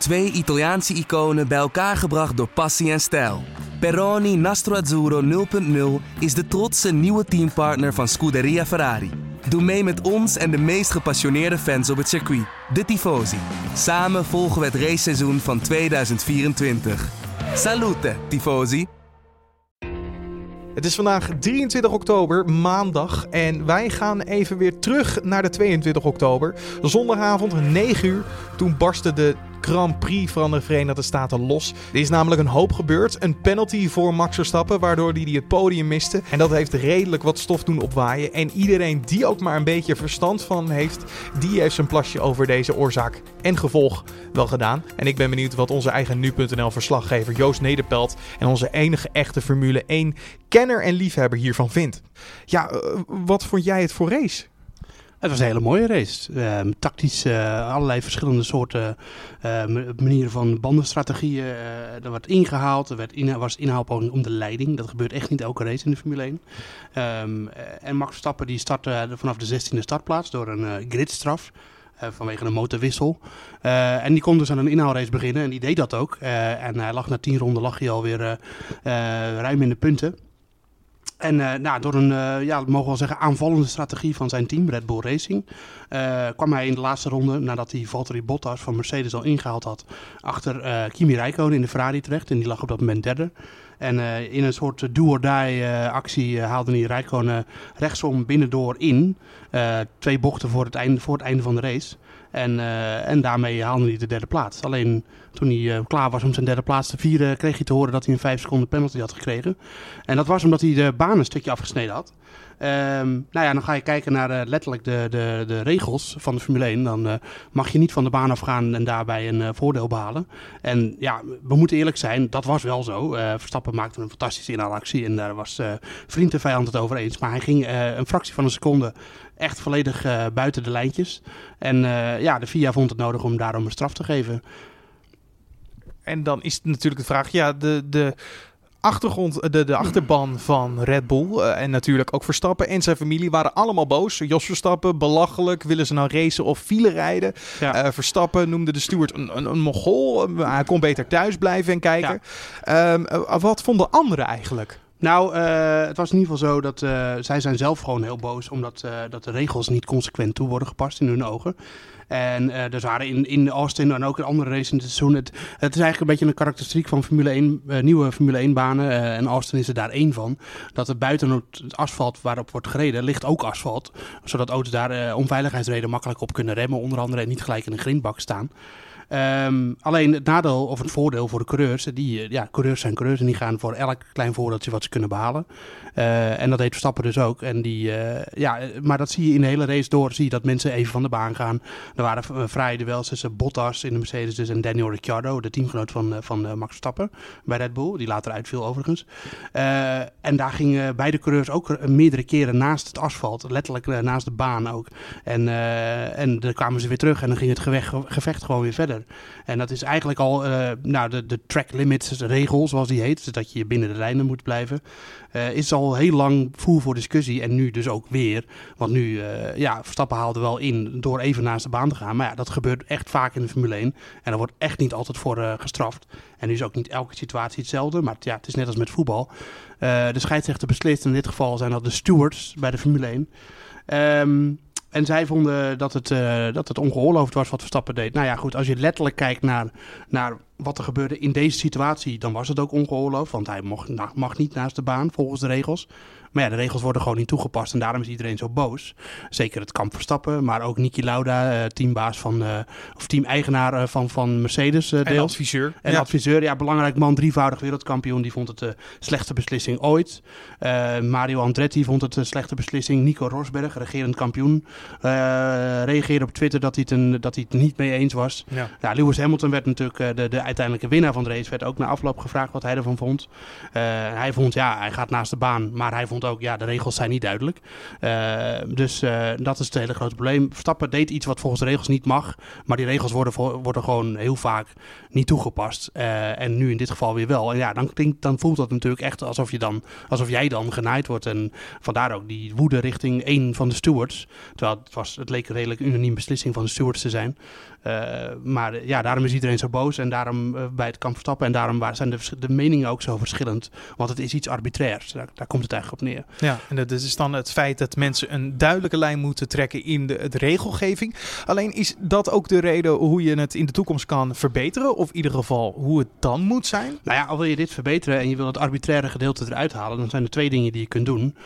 Twee Italiaanse iconen bij elkaar gebracht door passie en stijl. Peroni Nastro Azzurro 0.0 is de trotse nieuwe teampartner van Scuderia Ferrari. Doe mee met ons en de meest gepassioneerde fans op het circuit, de Tifosi. Samen volgen we het raceseizoen van 2024. Salute, Tifosi! Het is vandaag 23 oktober, maandag. En wij gaan even weer terug naar de 22 oktober. Zondagavond, 9 uur. Toen barstte de Grand Prix van de Verenigde Staten los. Er is namelijk een hoop gebeurd. Een penalty voor Max Verstappen, waardoor hij het podium miste. En dat heeft redelijk wat stof doen opwaaien. En iedereen die ook maar een beetje verstand van heeft, die heeft zijn plasje over deze oorzaak en gevolg wel gedaan. En ik ben benieuwd wat onze eigen nu.nl verslaggever Joost Nederpelt en onze enige echte Formule 1 kenner en liefhebber hiervan vindt. Ja, eh, wat vond jij het voor race? Het was een hele mooie race. Ehm, tactisch uh, allerlei verschillende soorten uh, manieren van bandenstrategieën. Uh, er werd ingehaald. Er werd was inhaalpoging om de leiding. Dat gebeurt echt niet elke race in de Formule 1. Um, ehm, en Max Verstappen die startte vanaf de 16e startplaats door een gridstraf. vanwege een motorwissel. en die kon dus aan een inhaalrace beginnen. En die deed dat ook. en hij lag na tien ronden lag hij alweer ruim in de punten. En uh, nou, door een, uh, ja, mogen we wel zeggen, aanvallende strategie van zijn team, Red Bull Racing, uh, kwam hij in de laatste ronde, nadat hij Valtteri Bottas van Mercedes al ingehaald had, achter Kimi Räikkönen in de Ferrari terecht. En die lag op dat moment derde. En in een soort do-or-die actie haalde hij Räikkönen rechtsom binnendoor in. twee bochten voor het, einde, voor het einde van de race. En, uh, en daarmee haalde hij de derde plaats. Alleen toen hij uh, klaar was om zijn derde plaats te vieren, kreeg hij te horen dat hij een vijf seconden penalty had gekregen. En dat was omdat hij de baan een stukje afgesneden had. Um, nou ja, dan ga je kijken naar uh, letterlijk de, de, de regels van de Formule 1. Dan mag je niet van de baan afgaan en daarbij een voordeel behalen. En ja, we moeten eerlijk zijn, dat was wel zo. Verstappen maakte een fantastische inhaalactie en daar was vriend en vijand het over eens. Maar hij ging een fractie van een seconde echt volledig buiten de lijntjes. En ja, de FIA vond het nodig om daarom een straf te geven. En dan is natuurlijk de vraag, ja, de, de achtergrond, de, de achterban van Red Bull uh, en natuurlijk ook Verstappen en zijn familie waren allemaal boos. Jos Verstappen, belachelijk, willen ze nou racen of file rijden? Ja. Uh, Verstappen noemde de steward een, een, een mogol, hij kon beter thuis blijven en kijken. Ja. Um, uh, wat vonden anderen eigenlijk? Nou, uh, het was in ieder geval zo dat uh, zij zijn zelf gewoon heel boos omdat uh, dat de regels niet consequent toe worden gepast in hun ogen. En uh, dus waren in, in Austin en ook in andere races in het seizoen. Het, het is eigenlijk een beetje een karakteristiek van Formule 1, uh, nieuwe Formule 1 banen. En Austin is er daar één van. Dat er buiten het asfalt waarop wordt gereden, ligt ook asfalt. Zodat auto's daar onveiligheidsreden makkelijk op kunnen remmen. Onder andere en niet gelijk in een grindbak staan. Um, alleen het nadeel of het voordeel voor de coureurs, die, ja, coureurs zijn coureurs en die gaan voor elk klein voordeeltje wat ze kunnen behalen. Uh, en dat deed Verstappen dus ook. En die, uh, ja, maar dat zie je in de hele race door, zie je dat mensen even van de baan gaan. Er waren vrije duels tussen Bottas in de Mercedes dus en Daniel Ricciardo, de teamgenoot van, van Max Verstappen bij Red Bull, die later uitviel overigens. En daar gingen beide coureurs ook meerdere keren naast het asfalt, letterlijk naast de baan ook. En, en dan kwamen ze weer terug en dan ging het gevecht gewoon weer verder. En dat is eigenlijk al uh, nou, de, de track limits regel, zoals die heet. Dus dat je binnen de lijnen moet blijven. Uh, is al heel lang voer voor discussie. En nu dus ook weer. Want nu, uh, ja, Verstappen haalde wel in door even naast de baan te gaan. Maar ja, dat gebeurt echt vaak in de Formule 1. En daar wordt echt niet altijd voor gestraft. En nu is ook niet elke situatie hetzelfde. Maar ja, het is net als met voetbal. de scheidsrechter beslist. In dit geval zijn dat de stewards bij de Formule 1. Um, en zij vonden dat het, uh, dat het ongeoorloofd was wat Verstappen deed. Nou ja, goed, als je letterlijk kijkt naar, naar wat er gebeurde in deze situatie, dan was het ook ongeoorloofd. Want hij mocht, mag niet naast de baan volgens de regels. Maar ja, de regels worden gewoon niet toegepast en daarom is iedereen zo boos. Zeker het kamp Verstappen, maar ook Niki Lauda, uh, teambaas van, uh, of team-eigenaar uh, van, van Mercedes. Uh, en adviseur. En ja. adviseur, ja, belangrijk man, drievoudig wereldkampioen. Die vond het de slechtste beslissing ooit. Mario Andretti vond het de slechte beslissing. Nico Rosberg, regerend kampioen, reageerde op Twitter dat hij het, een, dat hij het niet mee eens was. Ja. Nou, Lewis Hamilton werd natuurlijk de, de uiteindelijke winnaar van de race. Werd ook na afloop gevraagd wat hij ervan vond. hij vond, ja, hij gaat naast de baan, maar hij vond ook, ja, de regels zijn niet duidelijk. Uh, dus uh, dat is het hele grote probleem. Verstappen deed iets wat volgens de regels niet mag, maar die regels worden, worden gewoon heel vaak niet toegepast. En nu in dit geval weer wel. En ja, dan, klinkt, dan voelt dat natuurlijk echt alsof, je dan, alsof jij dan genaaid wordt. En vandaar ook die woede richting één van de stewards. Terwijl het, was, het leek een redelijk unaniem beslissing van de stewards te zijn. maar ja, daarom is iedereen zo boos en daarom bij het kamp Verstappen. En daarom zijn de, de meningen ook zo verschillend. Want het is iets arbitrairs. Daar, daar, komt het eigenlijk op neer. Ja, en dat is dan het feit dat mensen een duidelijke lijn moeten trekken in de, regelgeving. Alleen is dat ook de reden hoe je het in de toekomst kan verbeteren? Of in ieder geval hoe het dan moet zijn? Nou ja, al wil je dit verbeteren en je wil het arbitraire gedeelte eruit halen, dan zijn er twee dingen die je kunt doen.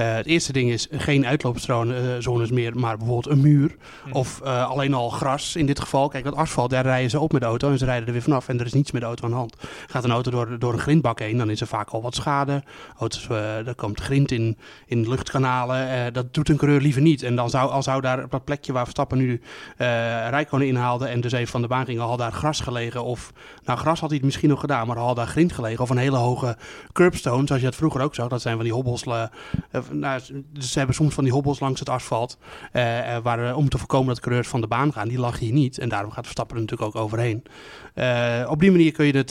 Uh, het eerste ding is geen uitloopzones meer, maar bijvoorbeeld een muur. Mhm. Of uh, alleen al gras in dit geval. Kijk, dat asfalt, daar rijden ze op met de auto en ze rijden er weer vanaf en er is niets met de auto aan de hand. Gaat een auto door, door een grindbak heen, dan is er vaak al wat schade. Auto's, uh, er komt grind in, in luchtkanalen. dat doet een coureur liever niet. En dan zou, al zou daar op dat plekje waar Verstappen nu Rijkonen inhaalde en dus even van de baan ging, al daar gras gelegen. Of, nou gras had hij het misschien nog gedaan, maar al daar grind gelegen. Of een hele hoge curbstone, zoals je het vroeger ook zag. Dat zijn van die hobbels nou, ze hebben soms van die hobbels langs het asfalt. Waar, om te voorkomen dat coureurs van de baan gaan. Die lag hier niet. En daarom gaat Verstappen er natuurlijk ook overheen. Op die manier kun je, het,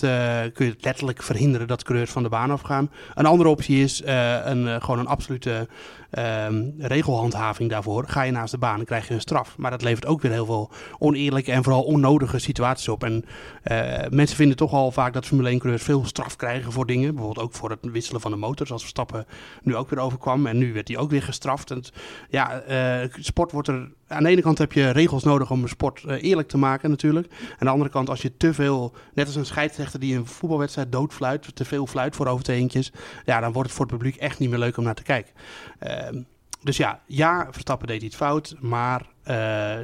kun je het letterlijk verhinderen dat coureurs van de baan afgaan. Een andere optie is een, gewoon een absolute um, regelhandhaving daarvoor. Ga je naast de baan, dan krijg je een straf. Maar dat levert ook weer heel veel oneerlijke en vooral onnodige situaties op. En mensen vinden toch al vaak dat Formule 1-coureurs veel straf krijgen voor dingen. Bijvoorbeeld ook voor het wisselen van de motor, zoals Verstappen nu ook weer overkwam. En nu werd hij ook weer gestraft. En ja, uh, sport wordt er. Aan de ene kant heb je regels nodig om een sport uh, eerlijk te maken, natuurlijk. Aan de andere kant, als je te veel, net als een scheidsrechter die een voetbalwedstrijd doodfluit, te veel fluit voor overtreentjes, ja, dan wordt het voor het publiek echt niet meer leuk om naar te kijken. Dus ja, ja, Verstappen deed iets fout, maar uh,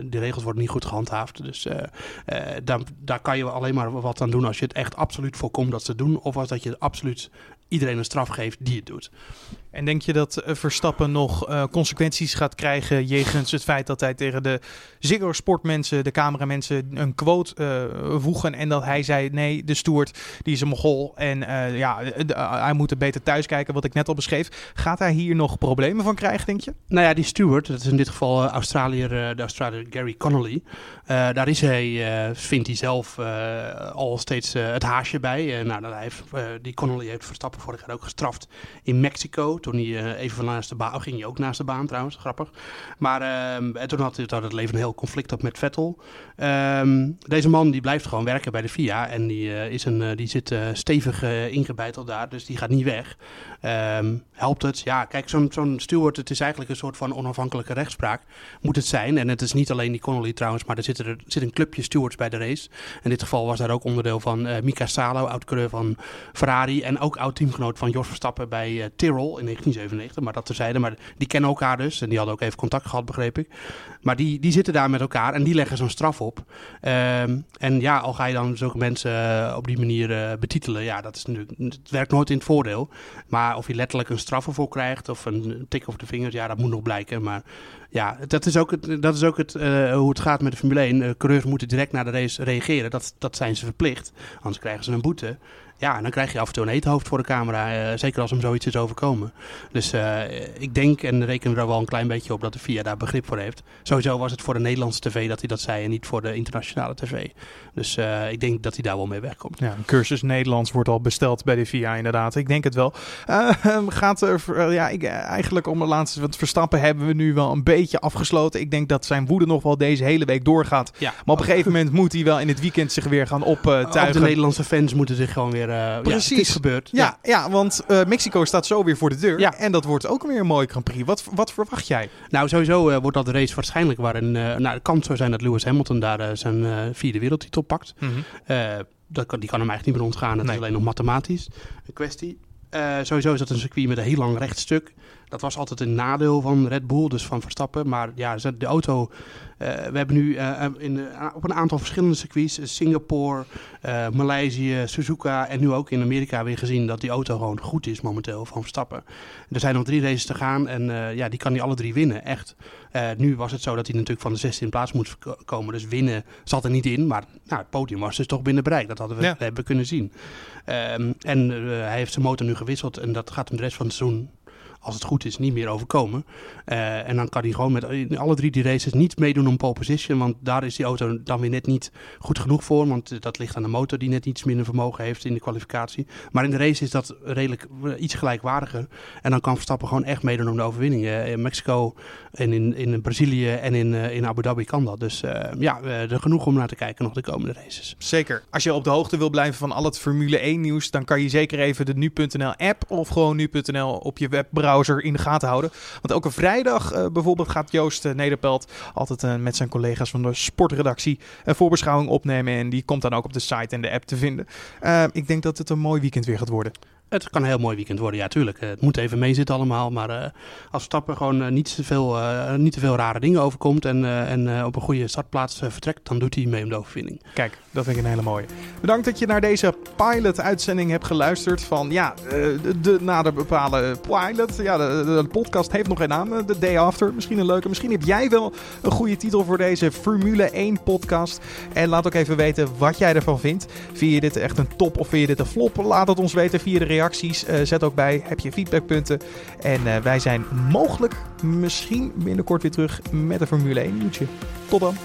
de regels worden niet goed gehandhaafd. Dus uh, uh, daar, daar kan je alleen maar wat aan doen als je het echt absoluut voorkomt dat ze doen. Of als dat je absoluut iedereen een straf geeft die het doet. En denk je dat eh, Verstappen nog uh, consequenties gaat krijgen jegens het feit dat hij tegen de Ziggo sportmensen, de cameramensen, een quote uh, voegen en dat hij zei nee, de steward die is een mogol en ja, hij moet er beter thuis kijken, wat ik net al beschreef. Gaat hij hier nog problemen van krijgen, denk je? Nou ja, die steward, dat is in dit geval Australiër, de Australiër Gary Connolly. daar is hij, vindt hij zelf al steeds het haasje bij. nou, hij die Connolly heeft Verstappen vorig jaar ook gestraft in Mexico toen hij uh, even van naast de baan... Ging hij ook naast de baan trouwens, grappig. Maar uh, en toen had, had het leven een heel conflict op met Vettel. Um, deze man die blijft gewoon werken bij de FIA. En die, uh, is een, die zit stevig ingebeiteld daar, dus die gaat niet weg. Um, helpt het? Ja, kijk, zo'n steward, het is eigenlijk een soort van onafhankelijke rechtspraak. Moet het zijn. En het is niet alleen die Connolly trouwens, maar er zit, er, zit een clubje stewards bij de race. In dit geval was daar ook onderdeel van Mika Salo, oud-coureur van Ferrari. En ook oud-teamgenoot van Jos Verstappen bij Tyrrell in 1997, maar dat terzijde. Maar die kennen elkaar dus en die hadden ook even contact gehad, begreep ik. Maar die, die zitten daar met elkaar en die leggen zo'n straf op. Um, en ja, al ga je dan zulke mensen uh, op die manier uh, betitelen, ja, dat is natuurlijk, het werkt nooit in het voordeel. Maar of je letterlijk een straf ervoor krijgt of een tik op de vingers, ja, dat moet nog blijken. Maar ja, dat is ook, het, dat is ook het, uh, hoe het gaat met de Formule 1. Uh, coureurs moeten direct na de race reageren. Dat, dat zijn ze verplicht. Anders krijgen ze een boete. Ja, en dan krijg je af en toe een eethoofd voor de camera. Uh, zeker als hem zoiets is overkomen. Dus ik denk en reken er wel een klein beetje op dat de FIA daar begrip voor heeft. Sowieso was het voor de Nederlandse tv dat hij dat zei en niet voor de internationale tv. Dus ik denk dat hij daar wel mee wegkomt. Ja, een cursus Nederlands wordt al besteld bij de FIA inderdaad. Ik denk het wel. gaat er, ja, ik, eigenlijk om de laatste wat Verstappen hebben we nu wel een beetje afgesloten. Ik denk dat zijn woede nog wel deze hele week doorgaat. Ja. Maar op een gegeven moment moet hij wel in het weekend zich weer gaan optuigen. Uh, de Nederlandse fans moeten zich gewoon weer... Uh, Precies. Ja, is gebeurd. Ja, ja. want uh, Mexico staat zo weer voor de deur. Ja. En dat wordt ook weer een mooie Grand Prix. Wat, wat verwacht jij? Nou, sowieso uh, wordt dat race waarschijnlijk waarin... nou, de kans zou zijn dat Lewis Hamilton daar zijn vierde wereldtitel pakt. Mm -hmm. dat kan, die kan hem eigenlijk niet meer ontgaan. Het nee. is alleen nog mathematisch een kwestie. Sowieso is dat een circuit met een heel lang rechtstuk. Dat was altijd een nadeel van Red Bull, dus van Verstappen. Maar ja, de auto. Uh, we hebben nu uh, in, op een aantal verschillende circuits, Singapore, Maleisië, Suzuka en nu ook in Amerika weer gezien dat die auto gewoon goed is momenteel van Verstappen. Er zijn nog drie races te gaan en ja, die kan hij alle drie winnen, echt. nu was het zo dat hij natuurlijk van de 16e plaats moet komen, dus winnen zat er niet in. Maar nou, het podium was dus toch binnen bereik, dat hadden we ja. hebben kunnen zien. Um, en hij heeft zijn motor nu gewisseld en dat gaat hem de rest van het seizoen als het goed is, niet meer overkomen. en dan kan hij gewoon met alle drie die races niet meedoen om pole position. Want daar is die auto dan weer net niet goed genoeg voor. Want dat ligt aan de motor die net iets minder vermogen heeft in de kwalificatie. Maar in de race is dat redelijk iets gelijkwaardiger. En dan kan Verstappen gewoon echt meedoen om de overwinning. in Mexico en in, in Brazilië en in, in Abu Dhabi kan dat. Dus ja, er genoeg om naar te kijken nog de komende races. Zeker. Als je op de hoogte wil blijven van al het Formule 1 nieuws, dan kan je zeker even de nu.nl app of gewoon nu.nl op je webbrowser in de gaten houden. Want elke vrijdag uh, bijvoorbeeld gaat Joost uh, Nederpelt altijd uh, met zijn collega's van de sportredactie een voorbeschouwing opnemen. En die komt dan ook op de site en de app te vinden. ik denk dat het een mooi weekend weer gaat worden. Het kan een heel mooi weekend worden, ja, tuurlijk. Het moet even meezitten allemaal. Maar uh, als Stappen gewoon uh, niet, te veel, niet te veel rare dingen overkomt en, en op een goede startplaats vertrekt, dan doet hij mee om de overwinning. Kijk, dat vind ik een hele mooie. Bedankt dat je naar deze pilot-uitzending hebt geluisterd van, ja, de, de nader bepalen pilot. Ja, de, de, podcast heeft nog geen naam, The Day After. Misschien een leuke. Misschien heb jij wel een goede titel voor deze Formule 1 podcast. En laat ook even weten wat jij ervan vindt. Vind je dit echt een top of vind je dit een flop? Laat het ons weten via de reacties. Uh, zet ook bij, heb je feedbackpunten. En uh, wij zijn mogelijk misschien binnenkort weer terug met een Formule 1 nieuwtje. Tot dan.